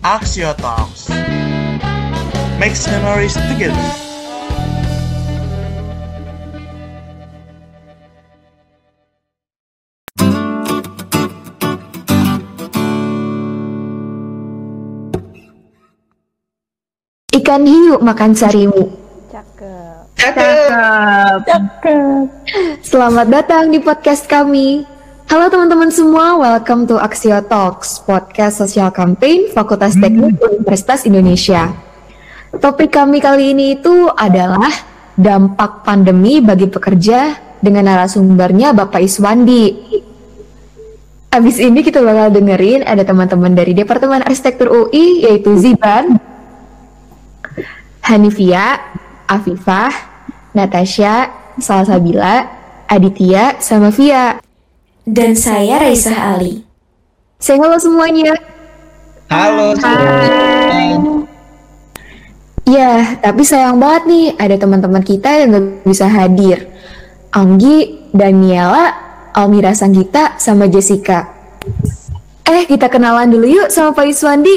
Axio Talks. Makes memories together. Ikan hiu makan sarimu. Cakep. Cakep. Cakep. Selamat datang di podcast kami. Halo teman-teman semua, welcome to Axio Talks, podcast sosial campaign Fakultas Teknik Universitas Indonesia. Topik kami kali ini itu adalah dampak pandemi bagi pekerja dengan narasumbernya Bapak Iswandi. Abis ini kita bakal dengerin ada teman-teman dari Departemen Arsitektur UI yaitu Ziban, Hanifia, Afifah, Natasha, Salsabila, Aditya, sama Via. Dan saya Raisa Ali. Say halo semuanya. Halo Hai. Ya, tapi sayang banget nih ada teman-teman kita yang gak bisa hadir. Anggi, Daniela, Almira Sanggita, sama Jessica. Eh, kita kenalan dulu yuk sama Pak Iswandi.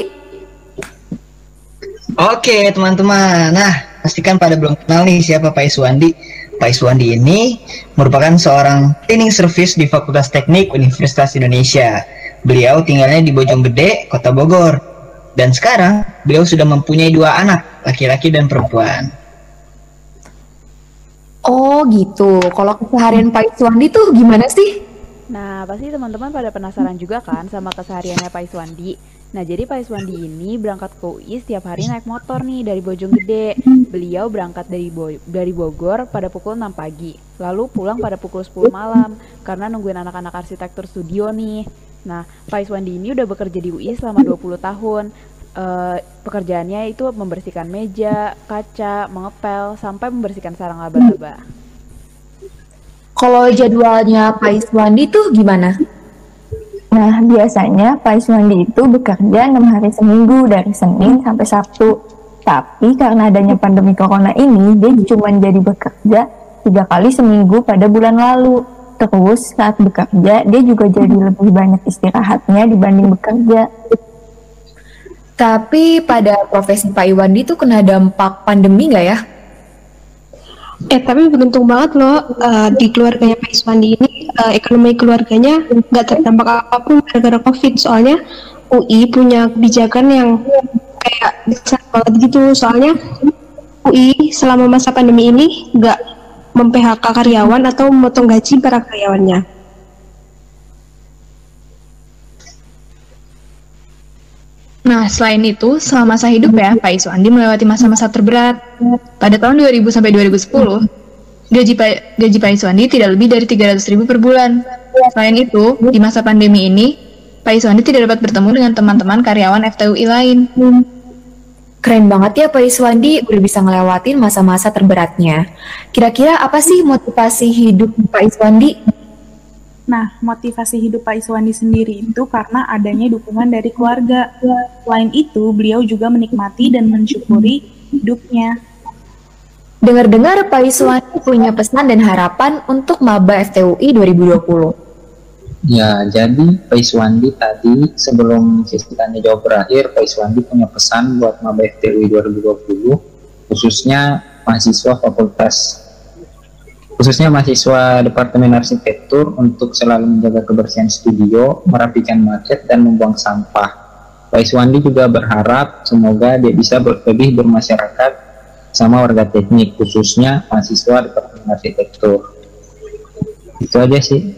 Oke teman-teman, nah pastikan pada belum kenal nih siapa Pak Iswandi. Pak Iswandi ini merupakan seorang cleaning service di Fakultas Teknik Universitas Indonesia. Beliau tinggalnya di Bojonggede, Kota Bogor. Dan sekarang beliau sudah mempunyai dua anak, laki-laki dan perempuan. Oh gitu, kalau keseharian Pak Iswandi tuh gimana sih? Nah, pasti teman-teman pada penasaran juga kan sama kesehariannya Pak Iswandi. Nah, jadi Pak Iswandi ini berangkat ke UI setiap hari naik motor nih dari Bojonggede. Beliau berangkat dari Bo dari Bogor pada pukul 6 pagi, lalu pulang pada pukul 10 malam karena nungguin anak-anak arsitektur studio nih. Nah, Pak Iswandi ini udah bekerja di UI selama 20 tahun. Eh, pekerjaannya itu membersihkan meja, kaca, mengepel, sampai membersihkan sarang laba-laba. Kalau jadwalnya Pak Iswandi tuh gimana? Nah, biasanya Pak Iswandi itu bekerja enam hari seminggu dari Senin sampai Sabtu. Tapi karena adanya pandemi corona ini, dia cuma jadi bekerja tiga kali seminggu pada bulan lalu. Terus saat bekerja, dia juga jadi lebih banyak istirahatnya dibanding bekerja. Tapi pada profesi Pak Iwandi tuh kena dampak pandemi nggak ya? Eh tapi beruntung banget loh uh, di keluarganya Pak Iswandi ini uh, ekonomi keluarganya nggak terdampak apa pun gara-gara COVID soalnya UI punya kebijakan yang kayak besar banget gitu soalnya UI selama masa pandemi ini nggak mem-PHK karyawan atau memotong gaji para karyawannya. Nah, selain itu, selama masa hidup ya, Pak Iswandi melewati masa-masa terberat. Pada tahun 2000 sampai 2010, gaji Pak, gaji Pak Iswandi tidak lebih dari 300 ribu per bulan. Selain itu, di masa pandemi ini, Pak Iswandi tidak dapat bertemu dengan teman-teman karyawan FTUI lain. Keren banget ya Pak Iswandi udah bisa ngelewatin masa-masa terberatnya. Kira-kira apa sih motivasi hidup Pak Iswandi? Nah, motivasi hidup Pak Iswandi sendiri itu karena adanya dukungan dari keluarga. Selain itu, beliau juga menikmati dan mensyukuri hidupnya. Dengar-dengar Pak Iswandi punya pesan dan harapan untuk maba FTUI 2020. Ya, jadi Pak Iswandi tadi sebelum sesi tanya jawab berakhir, Pak Iswandi punya pesan buat maba FTUI 2020, khususnya mahasiswa fakultas khususnya mahasiswa Departemen Arsitektur untuk selalu menjaga kebersihan studio, merapikan maket, dan membuang sampah. Pak Iswandi juga berharap semoga dia bisa lebih bermasyarakat sama warga teknik, khususnya mahasiswa Departemen Arsitektur. Itu aja sih.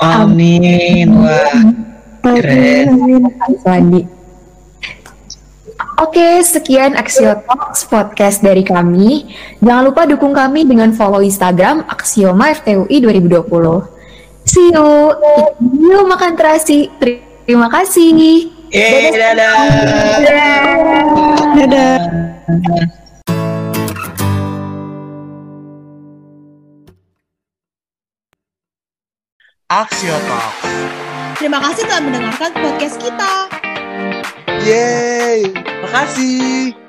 Amin, wah keren. Pak Iswandi. Oke, sekian Axio Talks podcast dari kami. Jangan lupa dukung kami dengan follow Instagram Axioma FTUI 2020. See you. Yuk makan terasi. Terima kasih. Eh, dadah. Dadah. Dadah. Axio Talks. Terima kasih telah mendengarkan podcast kita. Yeay, makasih.